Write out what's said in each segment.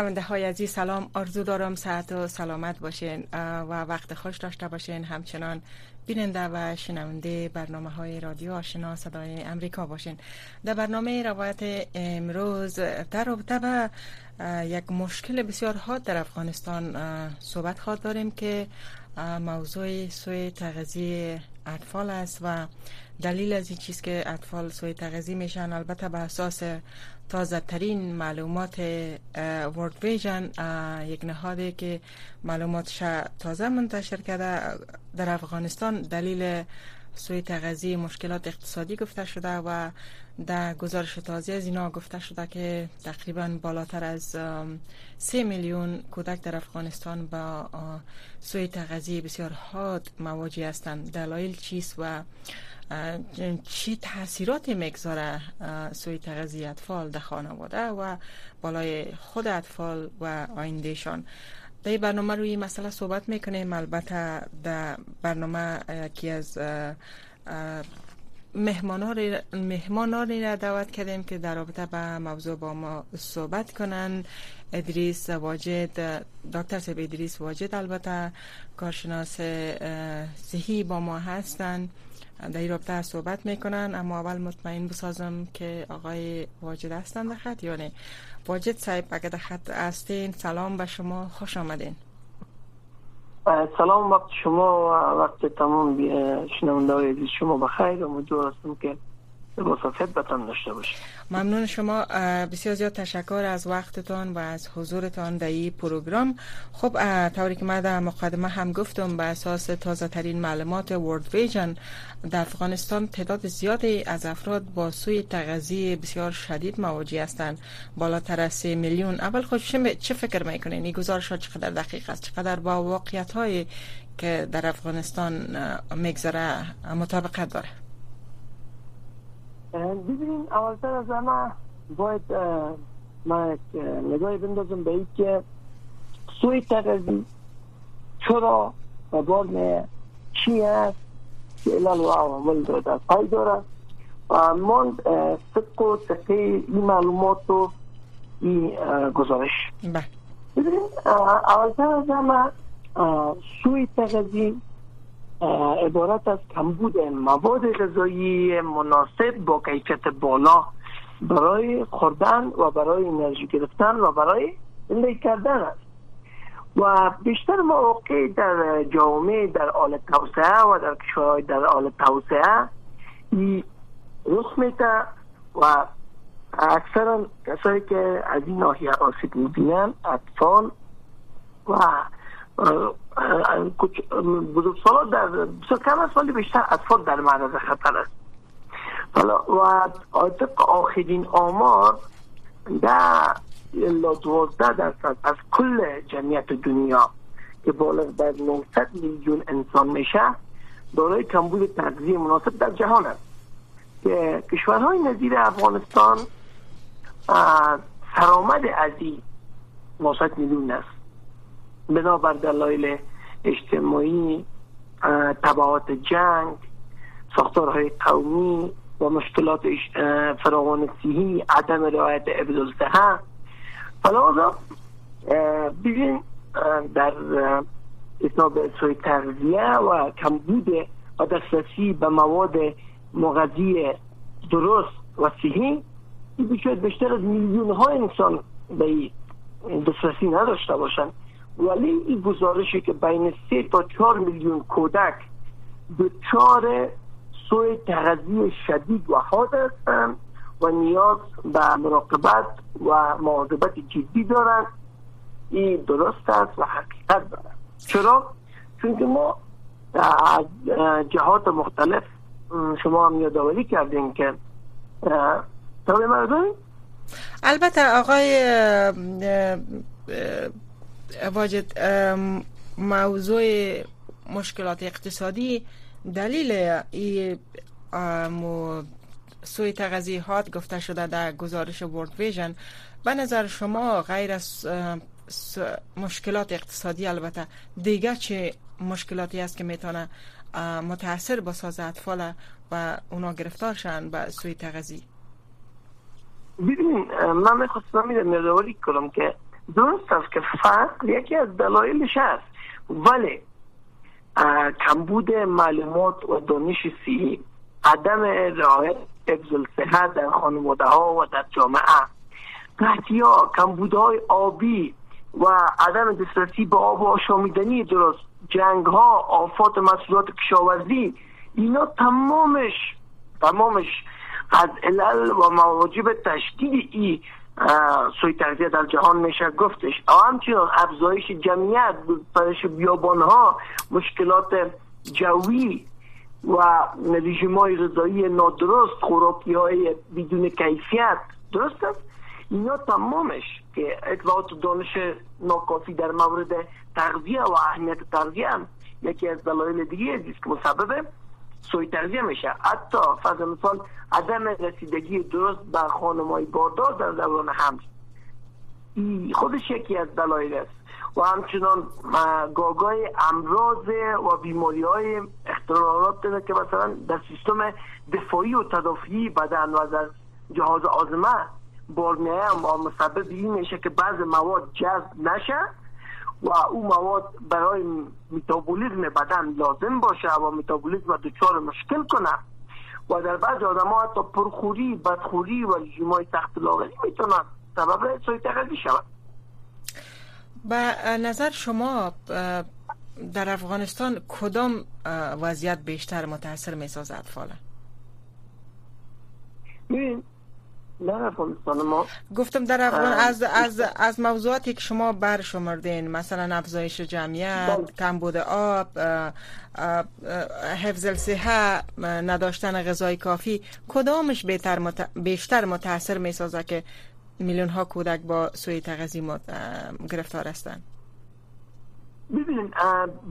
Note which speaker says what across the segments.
Speaker 1: شنونده های عزیز سلام. آرزو دارم ساعت و سلامت باشین و وقت خوش داشته باشین. همچنان بیننده و شنونده برنامه های رادیو آشنا صدای امریکا باشین. در برنامه روایت امروز در رابطه به یک مشکل بسیار حاد در افغانستان صحبت خواد داریم که موضوع سوی تغذیه اطفال است و دلیل از این چیز که اطفال سوی تغذیه میشن؟ البته به اساس تازه ترین معلومات ورد ویژن یک نهادی که معلوماتش تازه منتشر کرده در افغانستان دلیل سوی تغذیه مشکلات اقتصادی گفته شده و در گزارش تازه از اینا گفته شده که تقریبا بالاتر از سه میلیون کودک در افغانستان با سوی تغذیه بسیار حاد مواجه هستند. دلایل چیست و چی تاثیراتی می‌گذاره سوی تغذیه اطفال در خانواده و بالای خود اطفال و آیندهشان؟ در برنامه روی مسئله صحبت می‌کنیم. البته در برنامه یکی از مهمانانی را دعوت کردیم که در رابطه به موضوع با ما صحبت کنن ادریس واجد دکتر سب ادریس واجد البته کارشناس صحی با ما هستند در این رابطه صحبت می‌کنن اما اول مطمئن بسازم که آقای واجد هستن در خط یا نه واجد صاحب اگر در خط هستین سلام به شما خوش آمدین.
Speaker 2: سلام وقت شما و وقت تمام شنونده های شما بخیر. و مدور هستم که بتان داشته باشید
Speaker 1: ممنون شما بسیار زیاد تشکر از وقتتان و از حضورتان در این پروگرام. خب طوری که من در مقدمه هم گفتم به اساس تازه ترین معلومات ورد ویژن در افغانستان تعداد زیادی از افراد با سوی تغذیه بسیار شدید مواجه هستند. بالاتر از 3 میلیون. اول خود چه فکر می‌کنین؟ این گزارش ها چقدر دقیق است؟ چقدر با واقعیت های که در افغانستان میگذره مطابقت داره؟
Speaker 2: ببینین اولتر از همه باید من نگاهی بندازم به که سوی تغذی چرا و بار چی هست که الان و عوامل در پای داره. و من صدق و تقیه این معلومات و این گزارش. ببینین اولتر از همه سوی تغذی عبارت از کمبود مواد غذایی مناسب با کیفیت بالا برای خوردن و برای انرژی گرفتن و برای زندگی کردن است. و بیشتر مواقع در جامعه در حال توسعه و در کشورهای در حال توسعه رخ میده و اکثرا کسایی که از این ناحیه آسیب می‌بینن اطفال و سالا در بسیار کم از سالی بیشتر اطفال در معرض خطر است. حالا و طبق آخرین آمار در دوازده درصد از کل جمعیت دنیا که بالغ در 900 میلیون انسان میشه دارای کمبود تغذیه مناسب در جهان است. که کشورهای نظیر افغانستان سرآمد از این 900 میلیون است. بنابر دلایل اجتماعی تبعات جنگ ساختارهای قومی و مشکلات فراوان سیهی عدم رعایت ابدال صحه فلازا ببین در اصناب سوی تغذیه و کمبود و دسترسی به مواد مغذی درست و صحی این بیشتر از میلیون ها انسان به دسترسی نداشته باشند ولی این گزارشی که بین سه تا چهار میلیون کودک دچار سوی تغذیه شدید و حاد هستند و نیاز به مراقبت و مواظبت جدی دارند این درست است و حقیقت دارد چرا؟ چون که ما از جهات مختلف شما هم یادآوری کردین که تابع مردم
Speaker 1: البته آقای واجد موضوع مشکلات اقتصادی دلیل ای سوی تغذیهات گفته شده در گزارش ورد ویژن به نظر شما غیر از مشکلات اقتصادی البته دیگر چه مشکلاتی است که می‌تونه متاثر بسازه اطفال و اونا گرفتار شن به سوی تغذی
Speaker 2: ببین من می‌خواستم میدم کنم که درست است که فقر یکی از دلایلش هست ولی کمبود معلومات و دانش سی عدم رعایت حفظ صحت در خانواده ها و در جامعه. قحطی ها کمبودهای آبی و عدم دسترسی به آب و آشامیدنی درست. جنگ ها آفات مسئولات کشاورزی اینا تمامش تمامش از علل و مواجب تشدید ای سوی تغذیه در جهان میشه. گفتش همچنان افزایش جمعیت پرش بیابان ها مشکلات جوی و رژیم های غذایی نادرست خوراکی های بدون کیفیت. درست است؟ اینا تمامش که اطلاعات دانش ناکافی در مورد تغذیه و اهمیت تغذیه یکی از دلایل دیگه است که مسبب سوی تغذیه میشه حتی فرض مثال عدم رسیدگی درست به خانمای باردار در دوران حمل. خودش یکی از دلایل است. و همچنان گاگای امراض و بیماری های اختلالات داره که مثلا در سیستم دفاعی و تدافعی بدن و در جهاز آزمه بار و مسبب این میشه که بعض مواد جذب نشه و او مواد برای میتابولیزم بدن لازم باشه و میتابولیزم دچار مشکل کنه. و در بعض آدم ها حتی پرخوری بدخوری و رژیم های تخت لاغری می‌تونن سبب سوی تغذی شود.
Speaker 1: به نظر شما در افغانستان کدام وضعیت بیشتر متاثر می سازد اطفال
Speaker 2: در افغانستان ما
Speaker 1: گفتم در افغان از از از موضوعاتی که شما برشمردین مثلا افزایش جمعیت بله. کمبود آب حفظ الصحه نداشتن غذای کافی کدامش بیشتر متاثر می سازه که میلیون ها کودک با سوی تغذی گرفتار هستند
Speaker 2: ببینید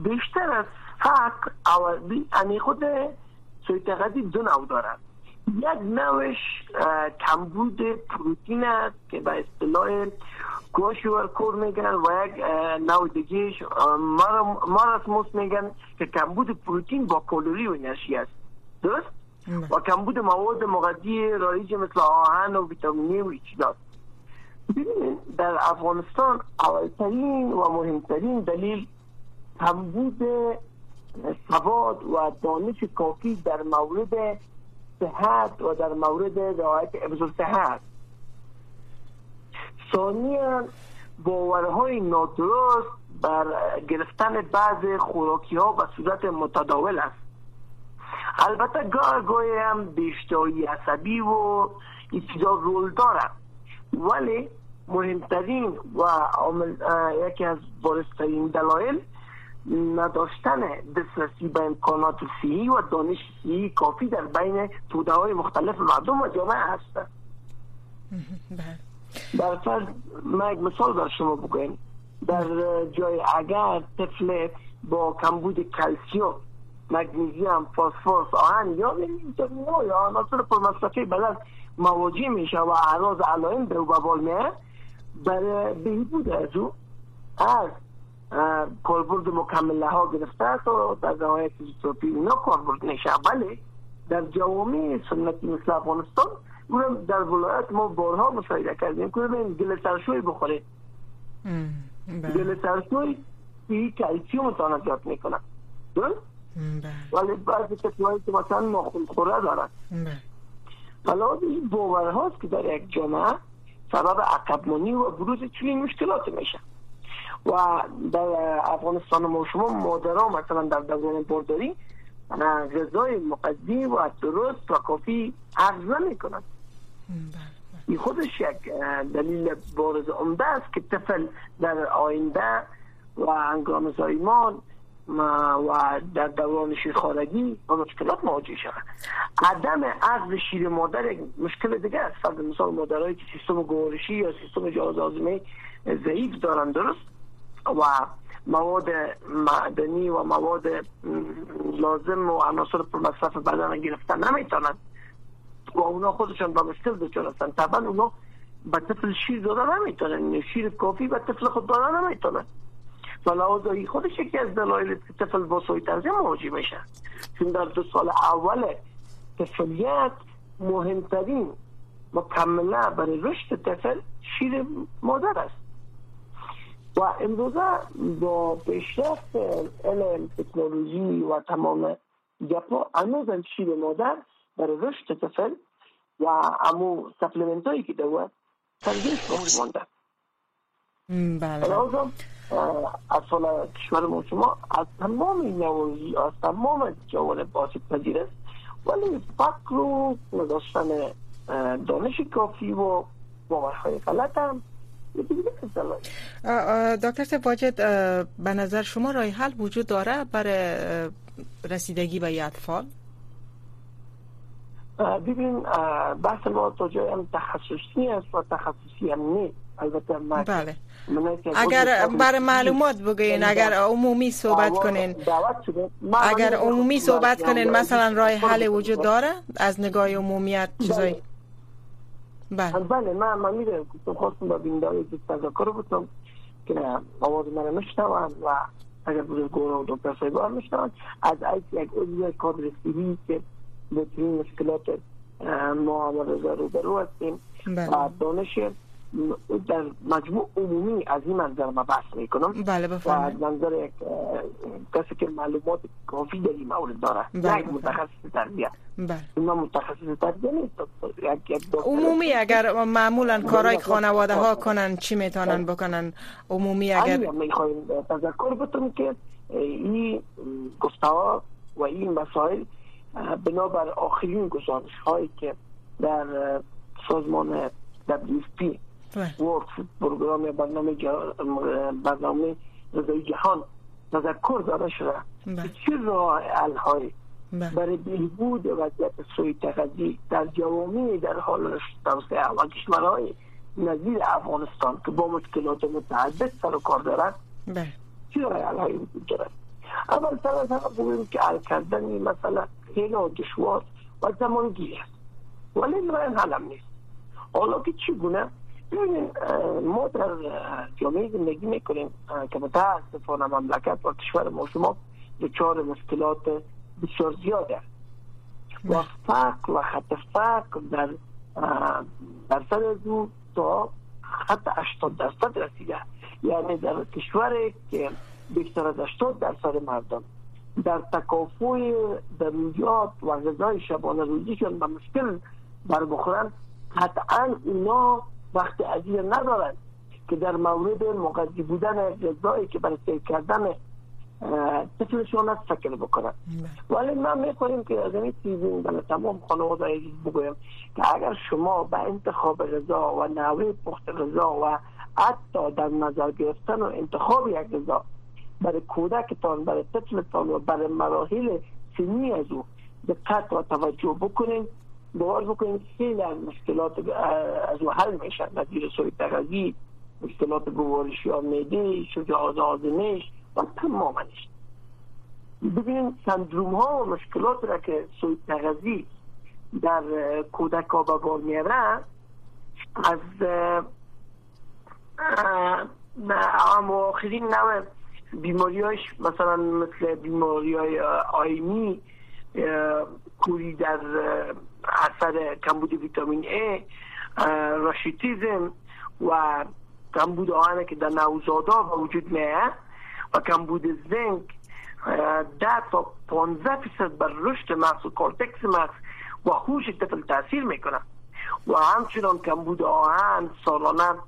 Speaker 2: بیشتر از فقر او خود سوی تغذی دو نوع دارد یک نوش کمبود پروتین است که به اصطلاح کور میگن و یک نوع دیگه ماراسموس میگن که کمبود پروتین با کالری و انرژی است. درست؟ و کمبود مواد مغذی رایج مثل آهن و ویتامینی و چیزاست ببینید در افغانستان اولترین و مهمترین دلیل کمبود سواد و دانش کافی در مورد صحت و در مورد رعایت ابزار صحت. ثانیا باورهای نادرست بر گرفتن بعض خوراکی ها به صورت متداول است. البته گاه گاهی هم بیشتری عصبی و این رول دارد ولی مهمترین و یکی از بارسترین دلایل نداشتن دسترسی به امکانات صحی و دانش صحی کافی در بین توده های مختلف مردم و جامعه هست. در فرض من یک مثال بر شما بگویم در جای اگر طفل با کمبود کلسیوم مگنیزیم فسفر آهن یا یا عناصر پرمصرفی بدن مواجه میشه و اعراض علائم به او بال میه برای بهبود از او از کاربرد مکمله ها گرفته تا در نهایت فیزیوتراپی اینا کاربرد نشه ولی در جوامع سنتی مثل افغانستان اونم در ولایت ما بارها مشاهده کردیم که ببین گل سرشوی بخوره بله. گل سرشوی سی کلسیوم تانجات می‌کنه درست؟ بله. ولی بعضی کسایی که مثلا ناخون خوره دارن بله. حالا این باور هاست که در یک جامعه سبب عقبمانی و بروز چنین مشکلات میشه و در افغانستان ما شما مادرها مثلا در دوران بارداری غذای مقدی و درست و کافی عرضه می‌کنند این خودش یک دلیل بارز عمده است که طفل در آینده و انگام زایمان و در دوران شیرخوارگی و مشکلات مواجه شود. عدم عقل شیر مادر یک مشکل دیگه است. فرض مثال مادرهایی که سیستم گوارشی یا سیستم جهاز آزمه ضعیف دارن درست؟ و مواد معدنی و مواد لازم و عناصر پر مصرف بدن گرفتن نمی‌تونن. و اونا خودشان با مشکل دچار هستن. طبعا اونا به طفل شیر دادن نمی‌تونن. شیر کافی به طفل خود دادن نمی‌تونن. و لحاظ خودش یکی از دلایل که طفل با سوی تغذیه مواجه میشه. چون در دو سال اول طفلیت مهمترین مکمله برای رشد طفل شیر مادر است. و امروزه با پیشرفت علم تکنولوژی و تمام گپا هنوز شیر مادر برای رشد طفل و امو سپلیمنت هایی که دوست تنگیش باقی مانده.
Speaker 1: بله.
Speaker 2: اطفال کشور ما شما از تمام نوازی از تمام جوانب باسید پذیر است ولی فقر و نداشتن دانش کافی و باورهای غلط هم
Speaker 1: دکتر سواجد به نظر شما رای حل وجود داره برای رسیدگی به اطفال؟
Speaker 2: ببین بحث ما تو هم تخصصی است و تخصصی هم نیست. البته
Speaker 1: بله. اگر برای معلومات بگین اگر عمومی صحبت کنین. اگر عمومی صحبت کنین مثلا رای حل وجود داره از نگاه عمومیت چیزایی؟
Speaker 2: بله بله من من می‌دونم که خواستم با بینداری که تذکر بودم که آواز من مشنوان و اگر بزرگوار و دکتر صاحب هم مشنوان از یک عضو کادر سیوی که بهترین مشکلات ما همه رو برو هستیم و دانش در مجموع عمومی از این منظر ما بحث می‌کنم.
Speaker 1: بله
Speaker 2: از منظر یک کسی که معلومات کافی در این مورد داره. بله یک متخصص تربیه.
Speaker 1: بله.
Speaker 2: ما متخصص تربیه نیست.
Speaker 1: عمومی اگر معمولا کارهای خانواده ها کنن چی می‌تونن بکنن؟ عمومی اگر
Speaker 2: می‌خوایم تذکر بتون که این گفته و این مسائل بنابر آخرین گزارش هایی که در سازمان WFP ورد پروگرام برنامه برنامه رضای جهان تذکر داده شده. چه راه های برای بهبود وضعیت سوی تغذی در جوامع در حال توسعه و کشورهای نظیر افغانستان که با مشکلات متعدد سر و کار دارد چه راه های وجود دارد؟ اول سر از همه بگویم که حل کردن مثلا خیلی دشوار و زمانگیری است. ولی راه حل هم نیست. حالا که چگونه؟ ما در جامعه زندگی می‌کنیم که متاسفانه مملکت و کشور ما شما دچار مشکلات بسیار زیاده و فقر و خط فقر در درصد از او تا حتی 80 درصد رسیده. یعنی در کشور که بیشتر از 80 درصد مردم در تکافوی ضروریات و غذای شبانه روزیشون به مشکل بر بخورن قطعا اونا وقت عزیز ندارن که در مورد مغذی بودن غذایی که برای سیر کردن طفلشون است فکر بکنن بله. ولی من می‌خوایم که از این چیزی در تمام خانواده بگویم که اگر شما به انتخاب غذا و نوع پخت غذا و حتی در نظر گرفتن و انتخاب یک غذا برای کودکتان برای طفلتان و برای مراحل سنی از او دقت و توجه بکنین باور بکنید خیلی از مشکلات از حل میشن. نظیر سوی تغذی مشکلات گوارشی آمیده شجاعت آزمش و تمامش ببینید سندروم ها و مشکلات را که سوی تغذی در کودک ها بار میاره از اما آخرین نوع مثلا مثل بیماری های آینی کوری در اثر کمبود ویتامین ای راشیتیزم و کمبود آهن که در نوزادا وجود میه و کمبود زنک ده تا 15 فیصد بر رشد مغز و کارتکس مغز و هوش طفل تاثیر می‌کنه و همچنان کمبود آهن سالانه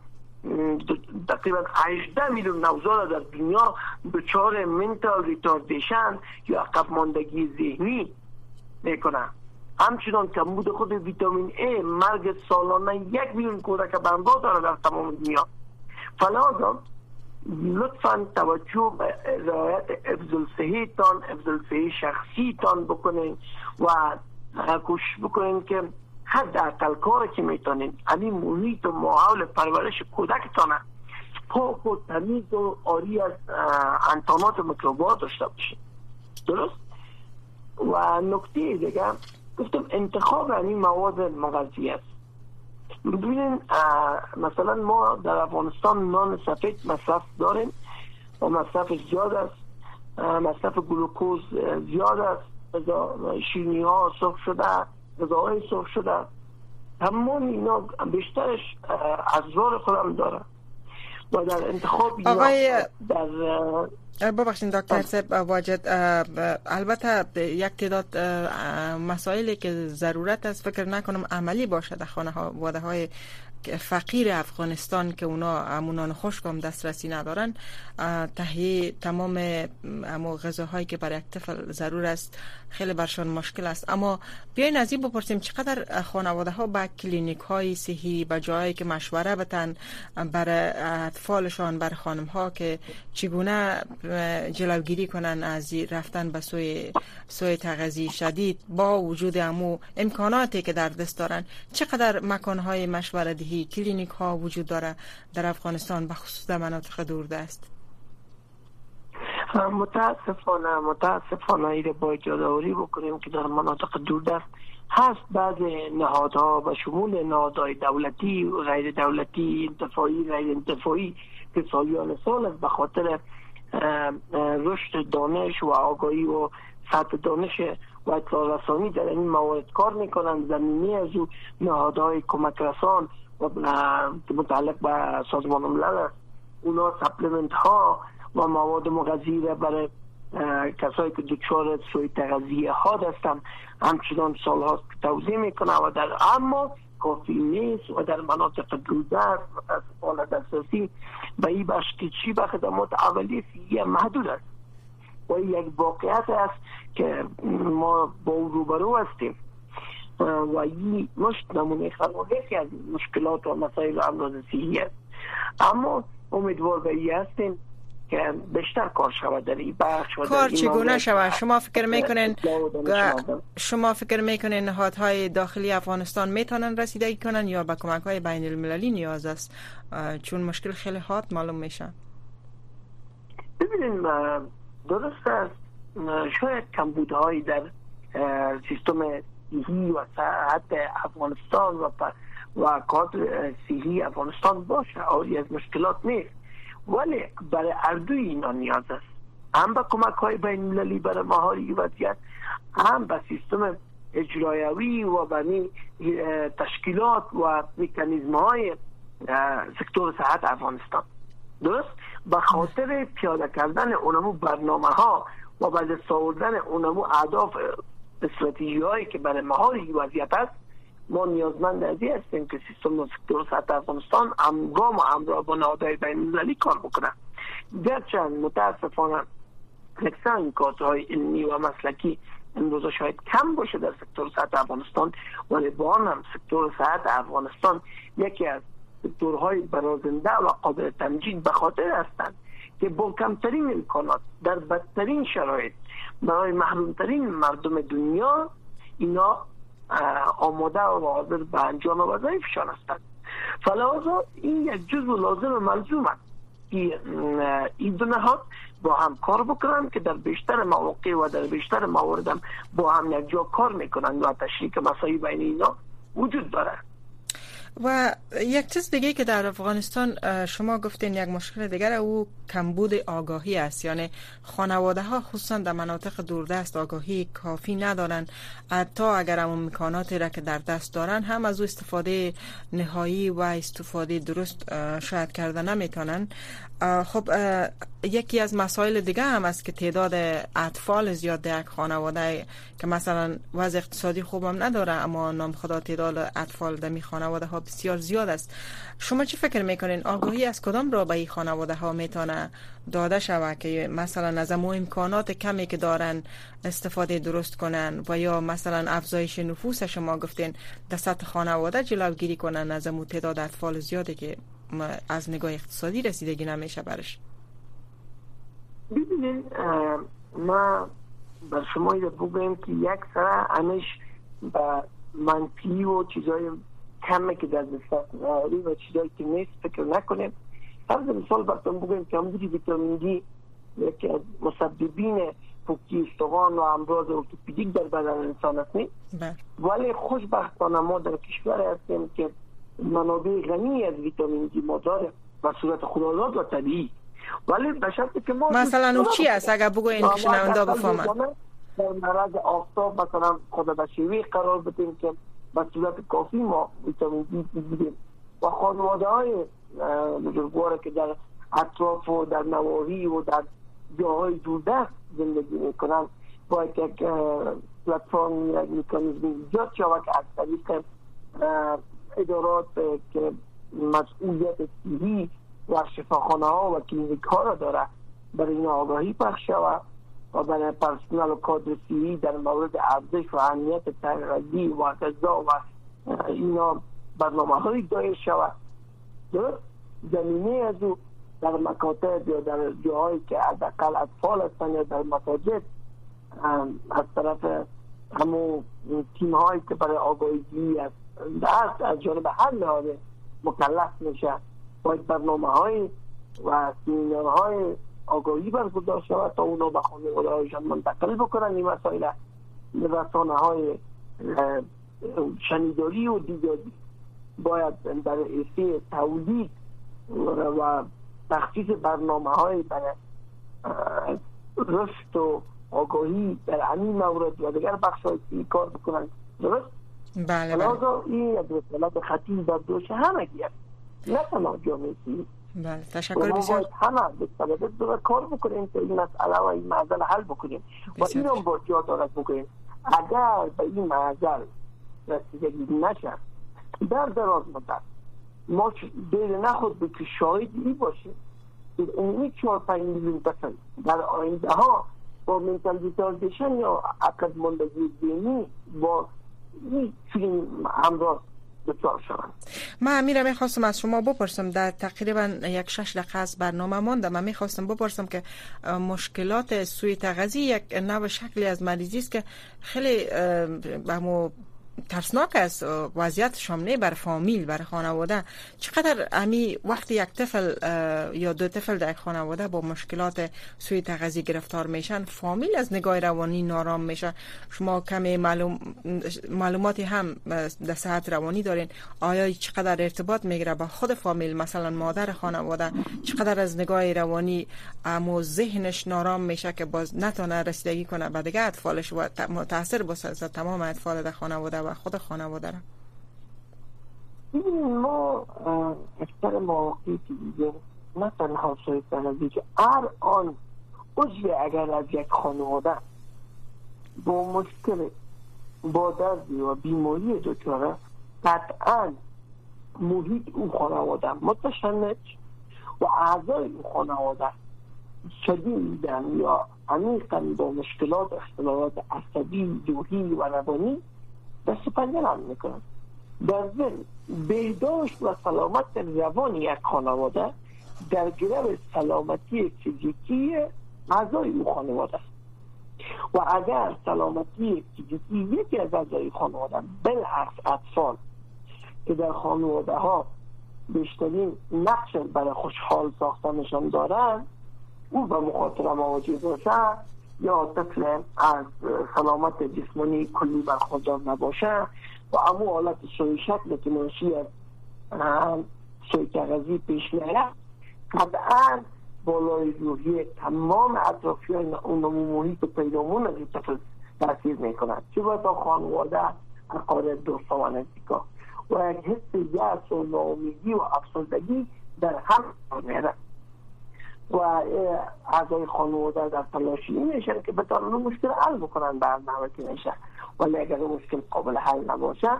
Speaker 2: تقریبا 18 میلیون نوزاد در دنیا دچار mental retardation یا عقب ماندگی ذهنی می‌کنه همچنان کمبود خود ویتامین A مرگ سالانه یک میلیون کودک به دنبال داره در تمام دنیا. فلازم لطفا توجه به رعایت افضل صحی تان افضل شخصی تان بکنین و کوشش بکنین که حد اقل کاری که می‌تونین. همین محیط و ماحول پرورش کودکتانه. پاک و تمیز و آری از انتانات میکروبات داشته باشه درست؟ و نکته دیگه گفتم انتخاب این مواد مغذی است. ببینین مثلا ما در افغانستان نان سفید مصرف داریم و مصرف زیاد است. مصرف گلوکوز زیاد است. شیرنی ها سرخ شده غذاهای سرخ شده. تمام اینا بیشترش ازرار خودم داره و در انتخاب
Speaker 1: آقای در ببخشید دکتر واجد البته یک تعداد مسائلی که ضرورت است فکر نکنم عملی باشه در خانه ها واده های فقیر افغانستان که اونا امونان خشک هم دسترسی ندارن تهیه تمام امو غذاهایی که برای یک طفل ضرور است خیلی برشان مشکل است. اما بیاین از این بپرسیم چقدر خانواده ها به کلینیک های صحی به جایی که مشوره بتن برای اطفالشان بر خانم ها که چگونه جلوگیری کنن از رفتن به سوی سوی تغذی شدید با وجود امو امکاناتی که در دست دارن چقدر مکان های مشوره دهی کلینیک ها وجود داره در افغانستان به خصوص در مناطق دوردست.
Speaker 2: متاسفانه متاسفانه باید جادوری بکنیم که در مناطق دوردست هست. بعض نهادها و شمول نهادهای دولتی و غیر دولتی انتفاعی غیر انتفاعی که سالیان سال است به خاطر رشد دانش و آگاهی و سطح دانش و اطلاع رسانی در این موارد کار می‌کنند. زمینی از او نهادهای کمک رسان و متعلق به سازمان ملل اونا سپلمنت ها و مواد مغذی برای کسایی که دچار سوی تغذیه ها دستم همچنان سال هاست توضیح می‌کنه و در اما کافی نیست و در مناطق دودست و دسترسی به این بخش که چی به خدمات اولی فیه محدود است. و یک واقعیت است که ما با او روبرو هستیم. و این مشت نمونه خلقه از مشکلات و مسائل امراض صحی است. اما امیدوار به این هستیم که بیشتر کار شود در این بخش
Speaker 1: کار چگونه شود؟ شما فکر می‌کنین شما فکر می‌کنین نهادهای داخلی افغانستان می‌تونن رسیدگی کنن یا به کمک های بین المللی نیاز است؟ چون مشکل خیلی حاد معلوم میشن
Speaker 2: ببینید درست است. شاید کمبودهایی در سیستم صحی و صحت افغانستان و و کادر صحی افغانستان باشه آری از مشکلات نیست. ولی برای اردوی اینا نیاز است. هم به کمک های بین المللی برای مهاری وضعیت هم به سیستم اجرایوی و به تشکیلات و میکانیزم های سکتور صحت افغانستان. درست؟ به خاطر پیاده کردن اونمو برنامه ها و بعد ساوردن اونمو اهداف استراتژی هایی که برای مهاری وضعیت است ما نیازمند از هستیم که سیستم سکتور سطح افغانستان همگام و همراه با نهادهای بین کار بکنه. گرچند متاسفانه اکثر این کادرهای علمی و مسلکی امروز شاید کم باشه در سکتور سطح افغانستان ولی با هم سکتور سطح افغانستان یکی از سکتورهای برازنده و قابل تمجید به خاطر هستند که با کمترین امکانات در بدترین شرایط برای محرومترین مردم دنیا اینا آماده و حاضر به انجام وظایفشان هستند فلازا این یک جزء لازم و ملزوم است. که این دو نهاد با هم کار بکنن که در بیشتر مواقع و در بیشتر موارد با هم یک جا کار می‌کنن و تشریک مسایی بین اینا وجود داره.
Speaker 1: و یک چیز دیگه که در افغانستان شما گفتین یک مشکل دیگر او کمبود آگاهی است. یعنی خانواده ها خصوصا در مناطق دوردست آگاهی کافی ندارن. تا اگر هم امکاناتی را که در دست دارن هم از او استفاده نهایی و استفاده درست شاید کرده نمی‌تونن. خب یکی از مسائل دیگه هم است که تعداد اطفال زیاد در یک خانواده که مثلا وضع اقتصادی خوبم نداره اما نام خدا تعداد اطفال در می خانواده ها بسیار زیاد است. شما چی فکر می‌کنین؟ آگاهی از کدام را به این خانواده ها می‌تونه داده شود که مثلا از امو امکانات کمی که دارن استفاده درست کنن و یا مثلا افزایش نفوس شما گفتین در سطح خانواده جلوگیری کنن از امو تعداد اطفال زیاده که از نگاه اقتصادی رسیدگی نمیشه برش
Speaker 2: ببینین ما بر شما بگویم که یک سره انش با منفی و چیزای کمی که در دست و چیزایی که نیست فکر نکنیم. فرض مثال براتون بگویم که همونجوری ویتامین دی یکی از مسببین پوکی استوان و امراض ارتوپیدیک در بدن انسان است
Speaker 1: بله.
Speaker 2: ولی خوشبختانه ما در کشور هستیم که منابع غنی از ویتامین دی ما داره و صورت خداداد و طبیعی. ولی به شرطی که ما
Speaker 1: مثلا او چی است اگر بگوین که شنونده بفهمند
Speaker 2: در معرض آفتاب مثلا خود به شیوه قرار بدیم که به صورت کافی ما ویتامین دی بگیریم. و خانواده های بزرگوار که در اطراف و در نواحی و در جاهای دوردست زندگی می‌کنن باید یک پلتفرم یک میکانیزم ایجاد شود که از طریق ادارات که مسئولیت سیهی و شفاخانه ها و کلینیک ها را داره برای این آگاهی پخش شود و برای پرسنل و کادر سیهی در مورد ارزش و اهمیت تغذی و غذا و اینا برنامه های دایر شود. درست زمینه از او در مکاتب یا در جاهایی که حداقل اطفال هستن یا در مساجد از طرف همون تیم هایی که برای آگاهی از دست از جانب هر لحاظ مکلف میشه باید برنامه های و سیمینار های آگاهی برگزار شود تا اونا به خانواده هایشان منتقل بکنن این مسائل رسانه های شنیداری و دیداری باید در ایسی تولید و تخصیص برنامه های برای رشد و آگاهی در همین مورد و دیگر بخش های کار بکنن درست؟
Speaker 1: بله بله.
Speaker 2: این رسالت خطیب بر دوش همه گیر نه تنها جامعه
Speaker 1: بله تشکر بسیار.
Speaker 2: همه به کار بکنیم که این مسئله و این معضل حل بکنیم و این هم با جا دارد بکنیم اگر به این معضل رسیدگی نشه در دراز مدت ما دیر نخود به که شاهد ای باشیم. این چهار پنج میلیون کسان در آینده ها با منتال دیتازیشن یا عقد مندگی دینی با چنین همراه
Speaker 1: من امیره می‌خواستم از شما بپرسم در تقریبا یک شش دقیقه از برنامه مانده من می‌خواستم بپرسم که مشکلات سوی تغذی یک نوع شکلی از مریضی است که خیلی به ترسناک است وضعیت شامنه بر فامیل بر خانواده. چقدر امی وقتی یک طفل یا دو طفل در خانواده با مشکلات سوی تغذی گرفتار میشن فامیل از نگاه روانی نارام میشه. شما کمی معلوم معلوماتی هم در صحت روانی دارین. آیا چقدر ارتباط می‌گیره با خود فامیل مثلا مادر خانواده؟ چقدر از نگاه روانی امو ذهنش نارام میشه که باز نتونه رسیدگی کنه؟ به دیگه اطفالش و تاثیر بسازه تمام اطفال در خانواده. و خود خانواده را
Speaker 2: ما اکثر مواقعی که دیگه نه تنها شاید که هر آن عضو اگر از یک خانواده با مشکل با دردی و بیماری دچاره قطعا محیط او خانواده متشنج و اعضای او خانواده شدیدن یا عمیقا با مشکلات اختلالات عصبی روحی و روانی دست پنجه هم می‌کنن در ضمن بهداشت و سلامت روان یک خانواده در گرو سلامتی فیزیکی اعضای او خانواده است. و اگر سلامتی فیزیکی یکی از اعضای خانواده بالعکس اطفال که در خانواده ها بیشترین نقش برای خوشحال ساختنشان دارن او به مخاطره مواجه باشه یا طفل از سلامت جسمانی کلی برخوردار نباشه. و امو حالت سوی شکل که منشی از سوی کغذی پیش نیاد قطعا بالای روحی تمام اطرافی های اون محیط پیرامون از طفل تاثیر می‌کنند چه باید خانواده اقارب دوستا و نزدیکا و یک حس یأس و ناامیدی و افسردگی در هم میره و اعضای خانواده در تلاشی میشن که بتانن مشکل حل بکنن برنامه که میشه. ولی اگر مشکل قابل حل نباشه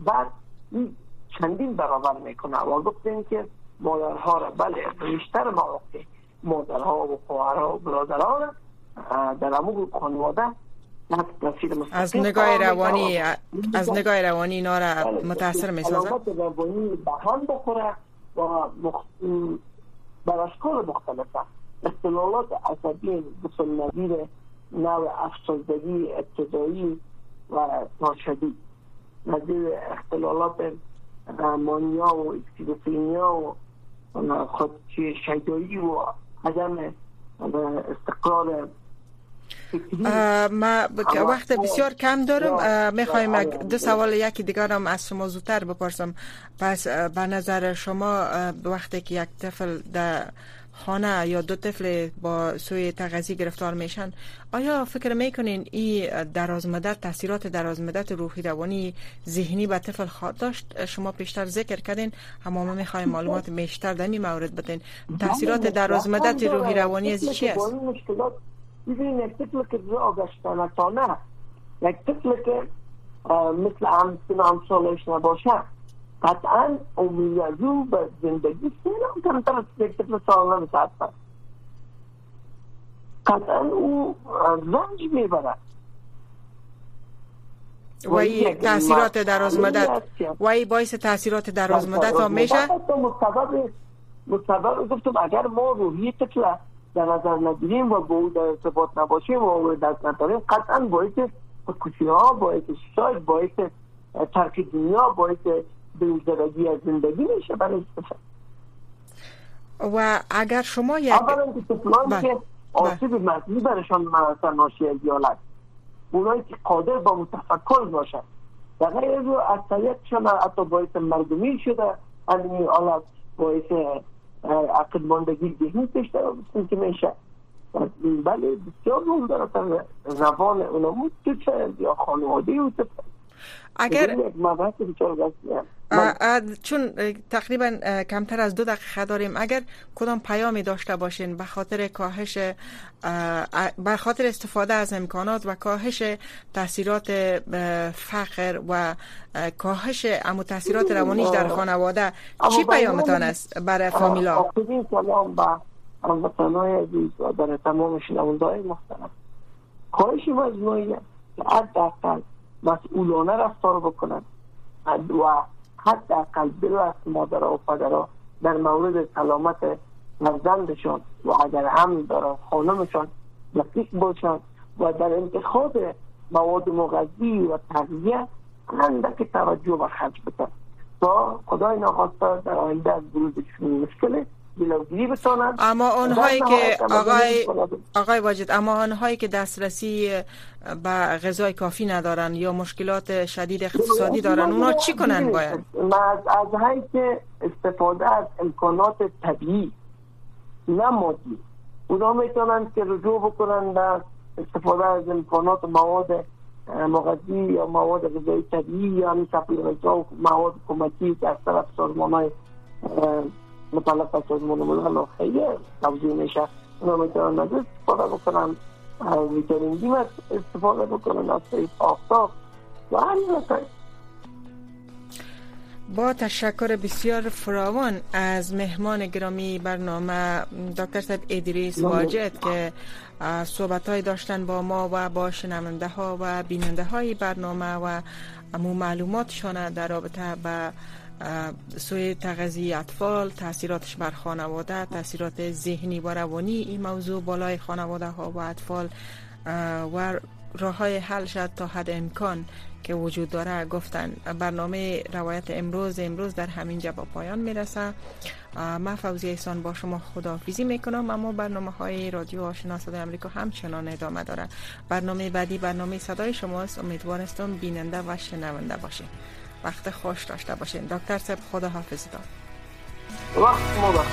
Speaker 2: بعد این چندین برابر می‌کنه. و گفتیم که مادرها را بله بیشتر مواقع مادرها و خواهرها و برادرها در امور خانواده
Speaker 1: از نگاه روانی از نگاه روانی اینا را بله، متاثر می سازه
Speaker 2: روانی به بخوره و بر اشکال مختلفه اختلالات عصبی مثل نظیر نوع افسردگی ابتدایی و ناشدید. نظیر اختلالات مانیا و اکسیدوفینیا و خود شیدایی و عدم استقرار
Speaker 1: ما وقت بسیار کم دارم. می‌خوایم دو سوال یکی دیگر هم از شما زودتر بپرسم. پس به نظر شما وقتی که یک طفل در خانه یا دو طفل با سوی تغذی گرفتار میشن آیا فکر می‌کنین این دراز مدت تاثیرات دراز مدت روحی روانی ذهنی به طفل خواهد داشت؟ شما پیشتر ذکر کردین اما ما می‌خوایم معلومات بیشتر در این مورد بدین. تاثیرات دراز مدت روحی روانی از چی است؟
Speaker 2: یک طفل که راه گشتن نه یک طفل که مثل همسن همسالش نباشه قطعا امید از او به زندگی سینا کمتر از یک طفل سالم ساعت قطعا او رنج می‌بره
Speaker 1: و تاثیرات دراز مدت و ای باعث تاثیرات دراز مدت ها میشه
Speaker 2: مستبب مستبب گفتم اگر ما روحی طفل در نظر نگیریم و با او در ارتباط نباشیم و او دست نداریم قطعا باعث خودکشی ها باعث شاید باعث ترک دنیا باعث دلزدگی از زندگی میشه برای
Speaker 1: و اگر شما یک
Speaker 2: اولا که طفلانی بله. که آسیب مغزی برشان مثلا ناشی از یالت اونایی که قادر با متفکر باشد در غیر از اکثریتشان حتی باعث مردمی شده این حالت باعث عقل ماندگی ذهنی پیش که میشه بله بسیار رول داره روان اونمو تو چه یا خانواده او
Speaker 1: اگر چون تقریبا کمتر از دو دقیقه داریم. اگر کدام پیامی داشته باشین به خاطر کاهش به خاطر استفاده از امکانات و کاهش تاثیرات فقر و کاهش امو تاثیرات روانیش در خانواده چی پیامتان است برای فامیلا؟
Speaker 2: سلام به هموطنهای عزیز و برای تمام شنوندهای محترم. خواهش مجموعی حداقل مسئولانه رفتار بکنند و حداقل از مادر و پدرها در مورد سلامت فرزندشان و اگر هم دارن خانمشان دقیق باشند و در انتخاب مواد مغذی و تغذیه اندک توجه و خرج بکنند تا خدای نخواسته در آینده از بروزشون مشکل
Speaker 1: اما آنهایی که آقای آقای واجد اما آنهایی که دسترسی به غذای کافی ندارن یا مشکلات شدید اقتصادی دارن اونا چی کنن باید؟
Speaker 2: از از که استفاده از امکانات طبیعی نه مادی اونا می‌تونن که رجوع بکنن در استفاده از امکانات مواد مغذی یا مواد غذایی طبیعی یا همین supplement و مواد کمکی که از طرف سازمان های مطلق از سازمان ملل خیلی توضیح میشه. اونا می‌تونن از استفاده بکنن ویتامین دی استفاده بکنن از آفتاب. و همین
Speaker 1: با تشکر بسیار فراوان از مهمان گرامی برنامه دکتر صاحب ادریس واجد که صحبت های داشتن با ما و با شنونده ها و بیننده های برنامه و امو معلوماتشان در رابطه با سوی تغذی اطفال تاثیراتش بر خانواده تاثیرات ذهنی و روانی. این موضوع بالای خانواده ها و اطفال و راه های حل شد تا حد امکان که وجود داره. گفتن برنامه روایت امروز امروز در همین جا با پایان می‌رسه. من فوزی ایسان با شما خداحافظی می‌کنم اما برنامه های رادیو آشنا صدای امریکا همچنان ادامه داره برنامه بعدی برنامه صدای شماست. امیدوارستم بیننده و شنونده باشید. وقت خوش داشته باشین. دکتر سب خدا حافظ داد
Speaker 2: وقت مبارک